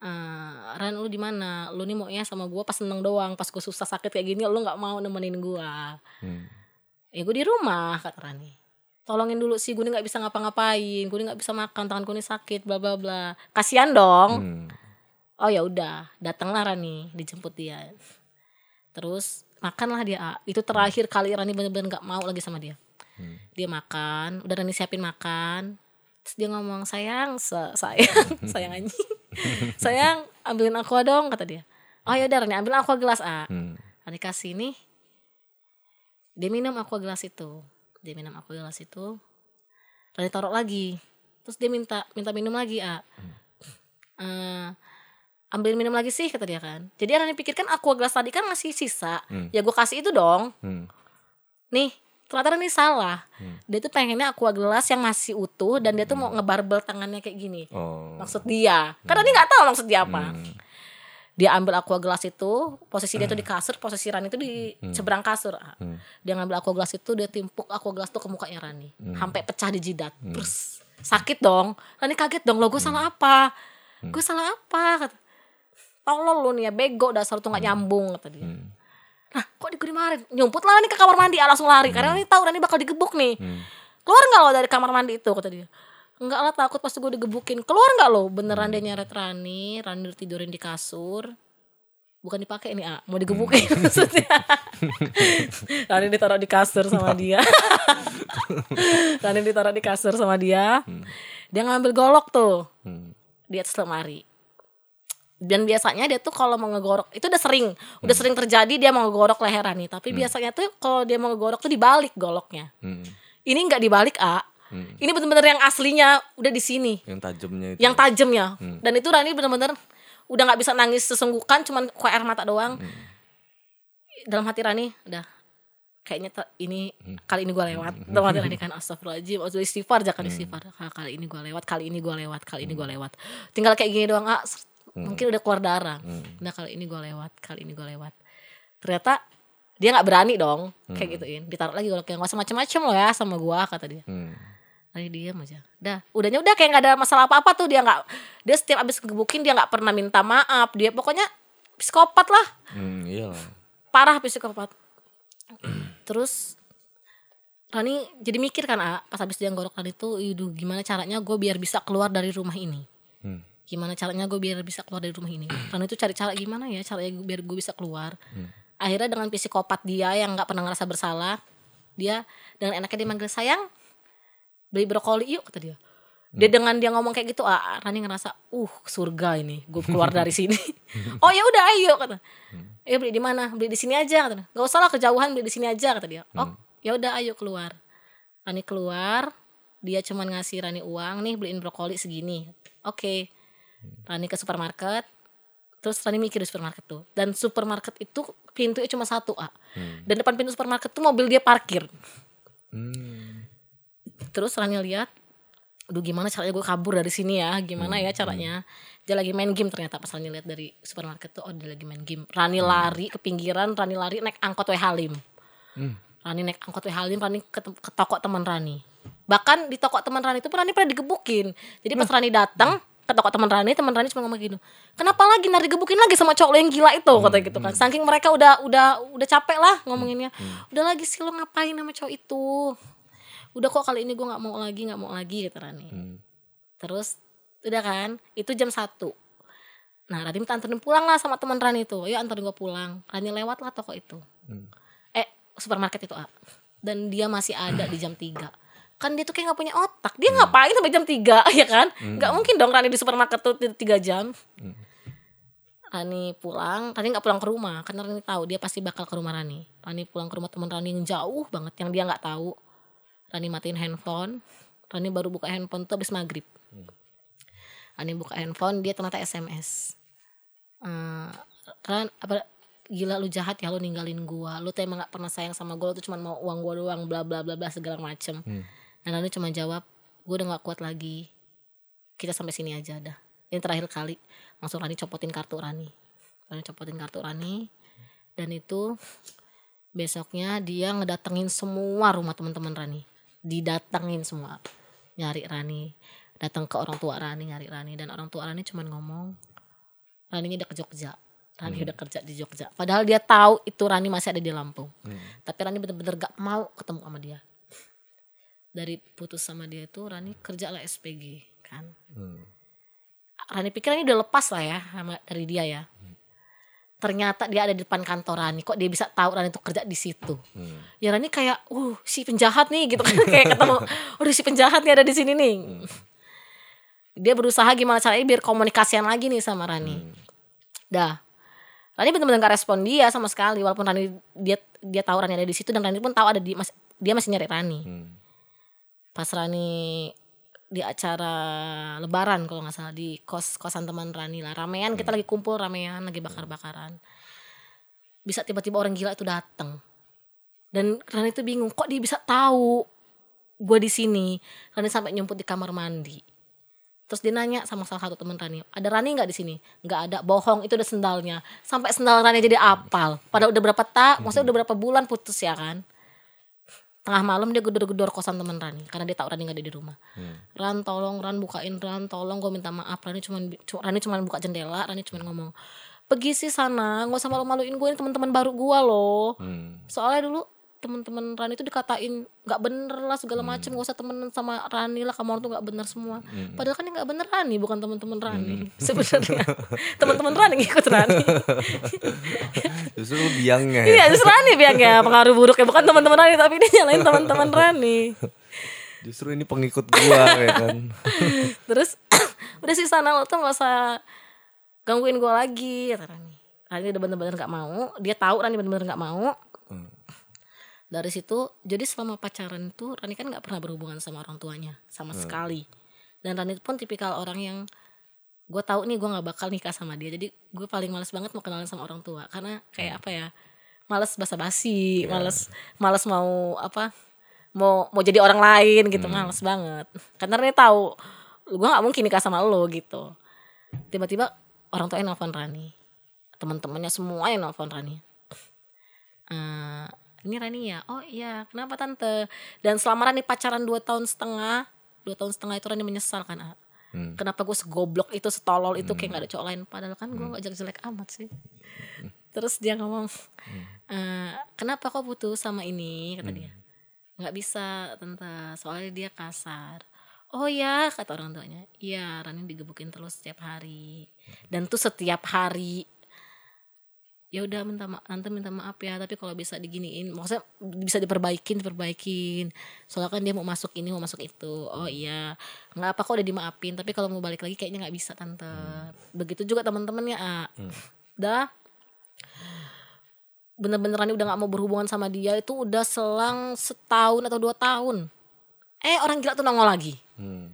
Eh, Ran lu di mana? Lu nih mau ya sama gue pas seneng doang, pas gue susah sakit kayak gini lu nggak mau nemenin gue.
Hmm.
Ya gue di rumah kata Rani. Tolongin dulu sih gue nih nggak bisa ngapa-ngapain, gue nih nggak bisa makan, tangan gue nih sakit, bla bla bla. Kasihan dong.
Hmm.
Oh ya udah, datanglah Rani, dijemput dia. terus makanlah dia A. itu terakhir kali Rani bener-bener nggak mau lagi sama dia dia makan udah Rani siapin makan terus dia ngomong sayang sa- sayang sayang anjing sayang ambilin aqua dong kata dia. Oh ya udah Rani ambil aqua gelas A.
Hmm.
Rani kasih nih. Dia minum aqua gelas itu. Dia minum aqua gelas itu. Rani taruh lagi. Terus dia minta minta minum lagi A. Eh, ambil minum lagi sih kata dia kan. Jadi Rani pikir kan aqua gelas tadi kan masih sisa.
Hmm.
ya gue kasih itu dong.
Hmm.
nih ternyata Rani salah. Dia tuh pengennya aqua gelas yang masih utuh dan dia tuh mau ngebarbel tangannya kayak gini.
Oh.
maksud dia. Kan Rani nggak tahu maksud dia apa.
Hmm.
dia ambil aqua gelas itu posisi dia tuh di kasur posisi Rani itu di seberang kasur. Ah.
Hmm.
dia ngambil aqua gelas itu dia timpuk aqua gelas tuh ke mukanya Rani. Sampai pecah di jidat. Terus sakit dong. Rani kaget dong lo gue salah apa? Gue salah apa? Kata tolol lu nih ya bego dasar tuh nggak nyambung kata dia.
Hmm.
Nah, kok di gue dimarahin? Nyumput lah nih ke kamar mandi, ah, langsung lari. Karena nih tahu Rani bakal digebuk nih.
Hmm.
Keluar nggak lo dari kamar mandi itu? Kata dia. Enggak lah takut pasti gue digebukin. Keluar nggak lo? Beneran dia nyeret Rani, Rani tidurin di kasur. Bukan dipakai nih, ah. mau digebukin maksudnya. Rani ditaruh di kasur sama dia. Rani ditaruh di kasur sama dia. Dia ngambil golok tuh
Hmm.
di atas lemari. Dan biasanya dia tuh kalau mau ngegorok itu udah sering, udah sering terjadi dia mau ngegorok leher Rani. Tapi biasanya tuh kalau dia mau ngegorok tuh dibalik goloknya.
Hmm.
Ini nggak dibalik A. Ini bener-bener yang aslinya udah di sini,
Yang tajamnya itu.
yang tajamnya. Dan itu Rani bener-bener udah nggak bisa nangis sesenggukan, cuman kue air mata doang. Dalam hati Rani udah kayaknya ini kali ini gue lewat. Dalam hati Rani kan astagfirullahaladzim, waktu istighfar jangan istighfar. Ah, Kali ini gue lewat, kali ini gue lewat, kali ini gue lewat. Tinggal kayak gini doang, ah, ser- mungkin udah keluar darah. Nah kali ini gue lewat, kali ini gue lewat. Ternyata dia nggak berani dong kayak gituin. Ditaruh lagi goloknya nggak usah macem-macem lo ya sama gue kata dia.
Hmm.
Lagi diam aja. Dah, udahnya udah kayak nggak ada masalah apa-apa tuh dia nggak dia setiap abis ngegebukin dia nggak pernah minta maaf. Dia pokoknya psikopat lah.
Hmm, iyalah.
Parah psikopat. Terus Rani jadi mikir kan ah, pas habis dia ngorok Rani tuh, "Iduh, gimana caranya gue biar bisa keluar dari rumah ini?"
Hmm.
Gimana caranya gue biar bisa keluar dari rumah ini? Rani tuh cari cara gimana ya caranya gua- biar gue bisa keluar. Akhirnya dengan psikopat dia yang nggak pernah ngerasa bersalah, dia dengan enaknya dia manggil sayang, beli brokoli yuk kata dia. Dia dengan dia ngomong kayak gitu, ah, Rani ngerasa, uh surga ini, gue keluar dari sini. oh ya udah ayo kata. Ya beli di mana? Beli di sini aja kata. Gak usah lah kejauhan beli di sini aja kata dia. Oh ya udah ayo keluar. Rani keluar, dia cuman ngasih Rani uang nih beliin brokoli segini. Oke. Rani ke supermarket. Terus Rani mikir di supermarket tuh. Dan supermarket itu pintunya cuma satu, ah. Dan depan pintu supermarket tuh mobil dia parkir.
Hmm.
Terus Rani lihat, aduh gimana caranya gue kabur dari sini ya, gimana ya caranya. Dia lagi main game ternyata pas Rani lihat dari supermarket tuh, oh dia lagi main game. Rani lari ke pinggiran, Rani lari naik angkot W Halim. Rani naik angkot W Halim, Rani ke, ke toko teman Rani. Bahkan di toko teman Rani itu pun Rani pernah digebukin. Jadi pas Rani datang ke toko teman Rani, teman Rani cuma ngomong gitu. Kenapa lagi nari digebukin lagi sama cowok lo yang gila itu kata gitu kan. Saking mereka udah udah udah capek lah ngomonginnya. Udah lagi sih lo ngapain sama cowok itu? Udah kok kali ini gue nggak mau lagi, nggak mau lagi kata Rani. Terus udah kan, itu jam 1 Nah Rani minta anterin pulang lah sama teman Rani itu. Ayo anterin gue pulang. Rani lewat lah toko itu. Eh supermarket itu ah. Dan dia masih ada di jam 3 Kan dia tuh kayak gak punya otak. Dia ngapain sampai jam 3 ya kan? Gak mungkin dong Rani di supermarket tuh 3 jam. Rani pulang, Rani gak pulang ke rumah karena Rani tahu dia pasti bakal ke rumah Rani. Rani pulang ke rumah teman Rani yang jauh banget yang dia nggak tahu. Rani matiin handphone. Rani baru buka handphone tuh habis maghrib. Rani buka handphone dia ternyata SMS. Eh, Ran apa gila lu jahat ya lu ninggalin gua. Lu tuh emang gak pernah sayang sama gua, lu tuh cuma mau uang gua doang bla bla bla bla segala macem. Dan Rani cuma jawab, gua udah gak kuat lagi. Kita sampai sini aja dah. Ini terakhir kali. Langsung Rani copotin kartu Rani. Rani copotin kartu Rani. Dan itu besoknya dia ngedatengin semua rumah teman-teman Rani. Didatengin semua. Nyari Rani. Datang ke orang tua Rani nyari Rani dan orang tua Rani cuman ngomong Rani udah ke Jogja. Rani udah kerja di Jogja. Padahal dia tahu itu Rani masih ada di Lampung. Tapi Rani bener-bener gak mau ketemu sama dia. Dari putus sama dia itu Rani kerja lah SPG kan.
Hmm.
Rani pikir ini udah lepas lah ya sama dari dia ya. ternyata dia ada di depan kantor Rani kok dia bisa tahu Rani itu kerja di situ? Ya Rani kayak uh si penjahat nih gitu kan kayak ketemu udah si penjahat nih ada di sini nih. Dia berusaha gimana caranya biar komunikasian lagi nih sama Rani. Dah. Rani benar-benar gak respon dia sama sekali walaupun Rani dia dia tahu Rani ada di situ dan Rani pun tahu ada di mas, dia masih nyari Rani.
Hmm.
Pas Rani di acara Lebaran kalau nggak salah di kos kosan teman Rani lah. Ramean kita lagi kumpul ramean lagi bakar-bakaran bisa tiba-tiba orang gila itu datang dan Rani itu bingung kok dia bisa tahu gue di sini? Rani sampai nyumput di kamar mandi. Terus dia nanya sama salah satu teman Rani ada Rani nggak di sini? Nggak ada bohong itu udah sendalnya. Sampai sendal Rani jadi apal. Pada udah berapa tak maksudnya udah berapa bulan putus ya kan tengah malam dia gedor-gedor kosan teman Rani karena dia tahu Rani nggak ada di rumah. Ran tolong Ran bukain Ran tolong gue minta maaf. Rani cuman cu- Rani cuman buka jendela Rani cuman ngomong pergi sih sana nggak usah malu-maluin gue ini teman-teman baru gue loh.
Hmm.
soalnya dulu teman-teman Rani itu dikatain nggak bener lah segala macem. Gak usah temenan sama Rani lah kamu orang tuh nggak bener semua. Padahal kan yang nggak bener Rani bukan teman-teman Rani sebenarnya. Teman-teman Rani ngikut Rani.
Justru biangnya. Ya.
iya justru Rani biangnya. Pengaruh buruknya. Bukan teman-teman Rani tapi dia nyalain teman-teman Rani.
Justru ini pengikut gua ya kan.
terus udah sih sana lo tuh gak usah gangguin gue lagi kata Rani. Rani udah bener-bener gak mau. Dia tahu Rani bener-bener gak mau.
Hmm.
Dari situ jadi selama pacaran itu Rani kan nggak pernah berhubungan sama orang tuanya sama sekali. Dan Rani pun tipikal orang yang gue tahu nih gue nggak bakal nikah sama dia. Jadi gue paling males banget mau kenalan sama orang tua. Karena kayak apa ya males basa-basi males males mau apa mau mau jadi orang lain gitu males banget. Karena Rani tahu gue nggak mungkin nikah sama lo gitu. Tiba-tiba orang tuanya nelfon Rani. Teman-temannya semua yang nelfon Rani. Eh, ini Rani ya oh iya. Kenapa tante? Dan selama Rani pacaran dua tahun setengah dua tahun setengah itu Rani menyesal kan ah.
Hmm.
kenapa gue segoblok itu setolol itu kayak gak ada cowok lain? Padahal kan gue gak jelek-jelek amat sih. Terus dia ngomong "Eh, kenapa kok putus sama ini? kata dia. Nggak bisa tante. Soalnya dia kasar. Oh ya kata orang tuanya. Iya Rani digebukin terus setiap hari. Dan tuh setiap hari ya udah minta ma- tante minta maaf ya tapi kalau bisa diginiin maksudnya bisa diperbaikin diperbaikin. Soalnya kan dia mau masuk ini mau masuk itu. Oh iya nggak apa kok udah dimaafin tapi kalau mau balik lagi kayaknya nggak bisa tante. Begitu juga teman-temannya ah dah. Bener-bener Rani udah nggak mau berhubungan sama dia itu udah selang setahun atau dua tahun. Eh orang gila tuh nongol lagi.
Hmm.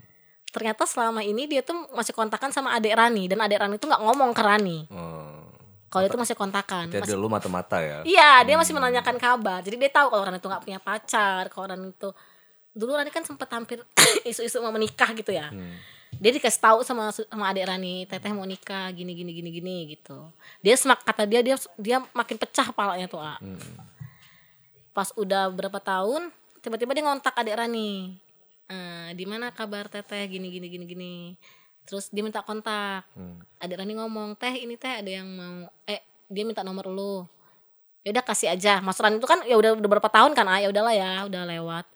ternyata selama ini dia tuh masih kontakan sama adik Rani dan adik Rani tuh nggak ngomong ke Rani.
Oh.
Kalau dia tuh masih kontakan
Jadi
masih
lu mata-mata ya.
Iya, dia masih menanyakan kabar. Jadi dia tahu kalau Rani itu nggak punya pacar, kalau Rani itu dulu Rani kan sempat hampir isu-isu mau menikah gitu ya. Dia dikasih tahu sama sama adik Rani, Teteh mau nikah, gini gini gini gini gitu. Dia semak kata dia dia dia makin pecah palanya tuh, A. Pas udah berapa tahun, tiba-tiba dia ngontak adik Rani. Eh, di mana kabar Teteh gini gini gini gini. Terus dia minta kontak.
Hmm.
adik Rani ngomong teh ini teh ada yang mau eh dia minta nomor lu. Ya udah kasih aja. Mas Rani itu kan ya udah udah berapa tahun kan ah ya udahlah ya udah lewat.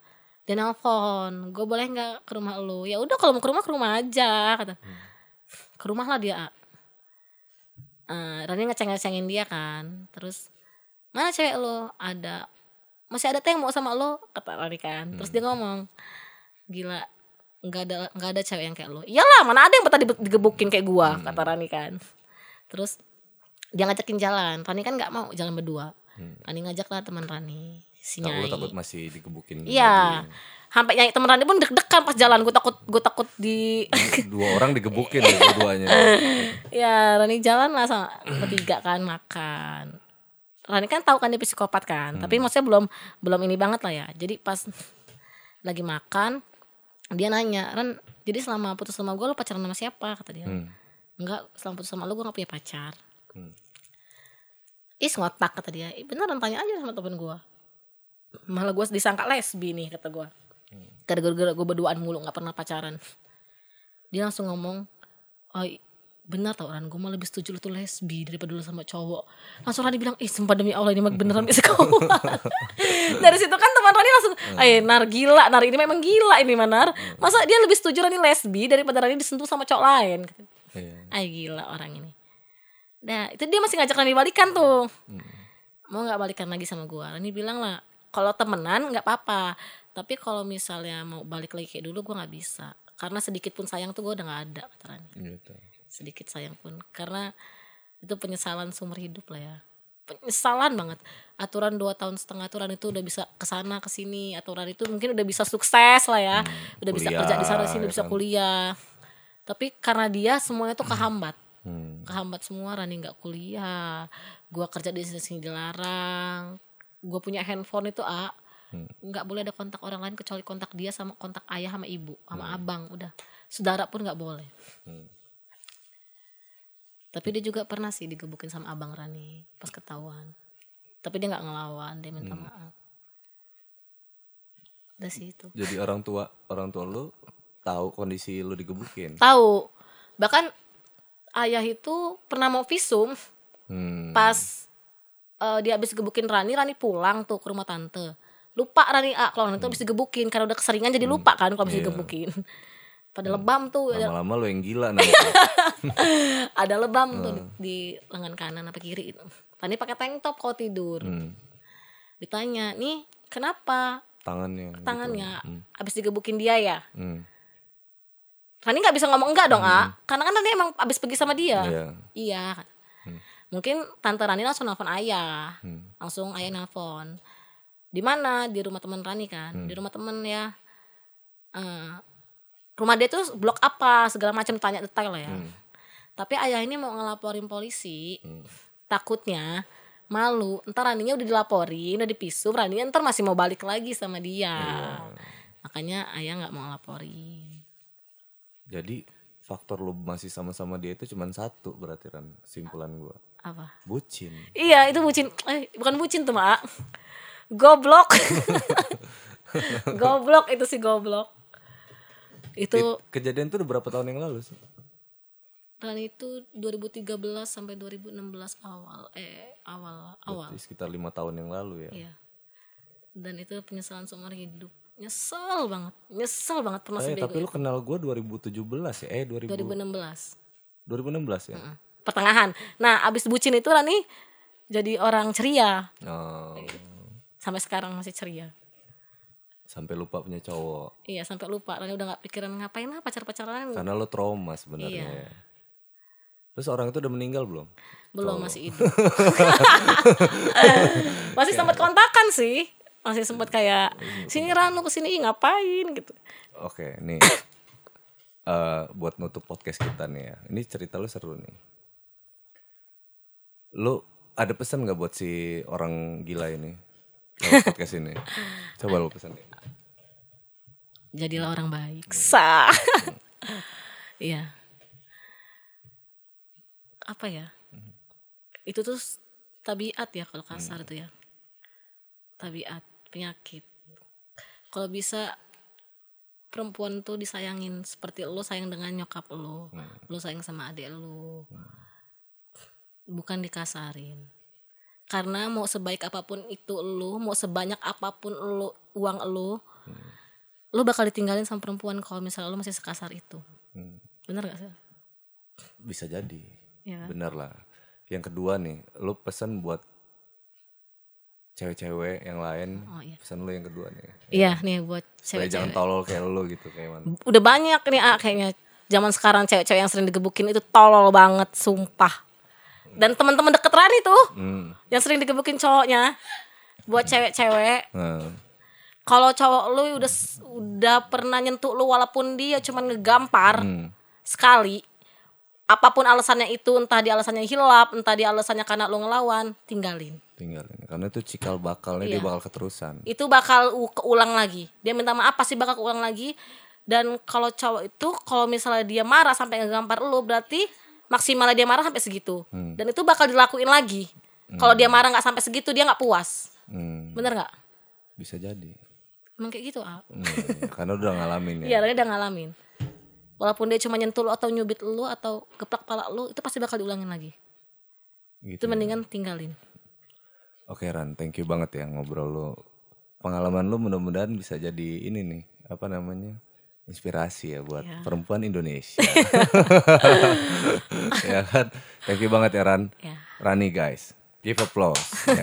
Dia nelfon gue boleh nggak ke rumah lu? Ya udah kalau mau ke rumah ke rumah aja kata. Ke rumah lah dia ah. Eh, Rani ngeceng-ngecengin dia kan. Terus mana cewek lo ada masih ada teh yang mau sama lo kata Rani kan. Terus dia ngomong gila nggak ada nggak ada cewek yang kayak lo. Iyalah mana ada yang tadi digebukin kayak gua kata Rani kan. Terus dia ngajakin jalan. Rani kan nggak mau jalan berdua. Rani ngajak lah teman Rani si
Takut,
Nyai.
takut masih digebukin.
iya. Sampai Nyai teman Rani pun deg-degan pas jalan. Gue takut gue takut di.
Dua orang digebukin ya dua-duanya.
ya Rani jalan lah sama bertiga kan makan. Rani kan tahu kan dia psikopat kan tapi maksudnya belum belum ini banget lah ya. Jadi pas lagi makan dia nanya Ran jadi selama putus sama gue lo pacaran sama siapa? Kata dia.
Hmm.
enggak selama putus sama lo gue gak punya pacar.
Hmm.
Is ngotak kata dia. "Ih, beneran tanya aja sama temen gue malah gue disangka lesbi nih kata gue gara-gara gue berduaan mulu gak pernah pacaran. Dia langsung ngomong oh benar tau Ran gue malah lebih setuju lu tuh lesbi daripada lu sama cowok. Langsung Rani bilang ih sumpah demi Allah ini mah beneran bisa dari situ kan teman Rani langsung eh Nar gila Nar ini memang gila ini Manar masa dia lebih setuju Rani lesbi daripada Rani disentuh sama cowok lain?
Iya.
Ay gila orang ini. Nah itu dia masih ngajak Rani balikan tuh.
Hmm.
Mau gak balikan lagi sama gue Rani bilang lah kalau temenan nggak apa-apa Tapi kalau misalnya mau balik lagi kayak dulu gue nggak bisa. Karena sedikit pun sayang tuh gue udah gak ada kata Rani.
Gitu.
Sedikit sayang pun. Karena itu penyesalan seumur hidup lah ya. Penyesalan banget. Aturan dua tahun setengah aturan itu udah bisa ke sana ke sini aturan itu mungkin udah bisa sukses lah ya. Udah bisa
kuliah,
kerja di sana sini
ya
udah bisa
kan.
kuliah. Tapi karena dia semuanya tuh kehambat.
Hmm.
kehambat semua Rani nggak kuliah. Gua kerja di sini dilarang. Gua punya handphone itu a.
Hmm.
nggak boleh ada kontak orang lain kecuali kontak dia sama kontak ayah sama ibu sama abang udah. Saudara pun nggak boleh.
Hmm.
Tapi dia juga pernah sih digebukin sama abang Rani pas ketahuan. Tapi dia nggak ngelawan dia minta
Hmm.
maaf. Udah sih itu.
Jadi orang tua orang tua lu tahu kondisi lu digebukin.
tahu. Bahkan ayah itu pernah mau visum.
Hmm.
pas eh, dia habis gebukin Rani Rani pulang tuh ke rumah tante. Lupa Rani ah kalau Rani tuh habis digebukin karena udah keseringan jadi lupa kan kalau habis
Iya.
digebukin pada lebam tuh
Lama-lama lu yang gila nanti.
ada lebam tuh
Hmm.
di, di lengan kanan apa kiri itu Rani pakai tank top kalau tidur
Hmm.
ditanya nih kenapa
Tangannya. gitu.
tangannya
Hmm.
habis digebukin dia ya
Hmm.
Rani nggak bisa ngomong enggak dong ah karena kan Rani emang habis pergi sama dia
Iya.
iya
Hmm.
mungkin tante Rani langsung nelfon ayah
Hmm.
langsung ayah nelfon di mana di rumah teman Rani kan
Hmm.
di rumah temen ya Eh, rumah dia tuh blok apa segala macam tanya detail lah ya
Hmm.
tapi ayah ini mau ngelaporin polisi
Hmm.
takutnya malu ntar Raninya udah dilaporin udah dipisum Raninya ntar masih mau balik lagi sama dia
Iya.
makanya ayah nggak mau ngelaporin
Jadi faktor lu masih sama-sama dia itu cuma satu berarti kan simpulan gua.
apa
Bucin.
iya itu bucin eh bukan bucin tuh mak goblok goblok itu sih goblok itu
It- kejadian itu udah berapa tahun yang lalu sih?
Rani itu 2013 sampai 2016 awal eh awal awal
Berarti sekitar lima tahun yang lalu ya.
iya dan itu penyesalan seumur hidup nyesel banget nyesel banget pernah
Eh,
sebego
tapi lu kenal gua 2017 ya? Eh 2000,
2016
2016 ya?
Heeh. pertengahan nah abis bucin itu Rani jadi orang ceria
Oh,
sampai sekarang masih ceria
sampai lupa punya cowok.
iya sampai lupa Rani udah nggak pikiran ngapain lah pacar pacaran
Karena lo trauma sebenarnya.
Iya.
ya. Terus orang itu udah meninggal belum?
belum masih hidup masih sempat kontakan sih masih sempat kayak sini Ranu ke sini ih, ngapain gitu
Oke, nih eh buat nutup podcast kita nih ya. Ini cerita lu seru nih. Lu ada pesan nggak buat si orang gila ini? Podcast ini. Coba lu pesan deh.
Jadilah orang baik. Sah. Iya. Apa ya? Itu tuh tabiat ya kalau kasar itu ya. Tabiat penyakit. Kalau bisa perempuan tuh disayangin seperti lo sayang dengan nyokap lo lo sayang sama adik lo. Bukan dikasarin. Karena mau sebaik apa pun itu lo mau sebanyak apa pun lo uang lo lo bakal ditinggalin sama perempuan kalau misalnya lo masih sekasar itu
Hmm,
bener gak sih
bisa jadi.
ya kan?
Bener lah. Yang kedua nih, lu pesan buat cewek-cewek yang lain.
oh iya
Pesan lu yang kedua nih.
iya nih buat
Supaya jangan
cewek-cewek
tolol kayak lu gitu kayak mana.
udah banyak nih ah, kayaknya zaman sekarang cewek-cewek yang sering digebukin itu tolol banget sumpah dan teman-teman deket Rani tuh
Hmm.
yang sering digebukin cowoknya buat cewek-cewek
Nah,
kalau cowok lu udah udah pernah nyentuh lu walaupun dia cuman ngegampar
hmm.
sekali apa pun alasannya itu entah dia alasannya hilap entah dia alasannya karena lu ngelawan tinggalin
tinggalin. Karena itu cikal bakalnya dia
Iya.
bakal keterusan.
itu bakal keulang lagi dia minta maaf pasti bakal keulang lagi dan kalau cowok itu kalau misalnya dia marah sampai ngegampar lu berarti maksimalnya dia marah sampai segitu
Hmm.
dan itu bakal dilakuin lagi kalau dia marah nggak sampai segitu dia nggak puas
Hmm.
bener nggak
Bisa jadi.
Emang kayak gitu ah
Hmm, karena udah ngalamin ya.
iya dia udah ngalamin walaupun dia cuma nyentuh lu atau nyubit lu atau geplak pala lu itu pasti bakal diulangin lagi
Gitu
itu
ya.
mendingan tinggalin
Oke Ran, thank you banget ya ngobrol lu. Pengalaman lu mudah-mudahan bisa jadi ini nih, apa namanya? inspirasi ya buat
Ya.
perempuan Indonesia. ya kan? Thank you banget ya Ran.
Ya.
Rani guys. Give applause. ya.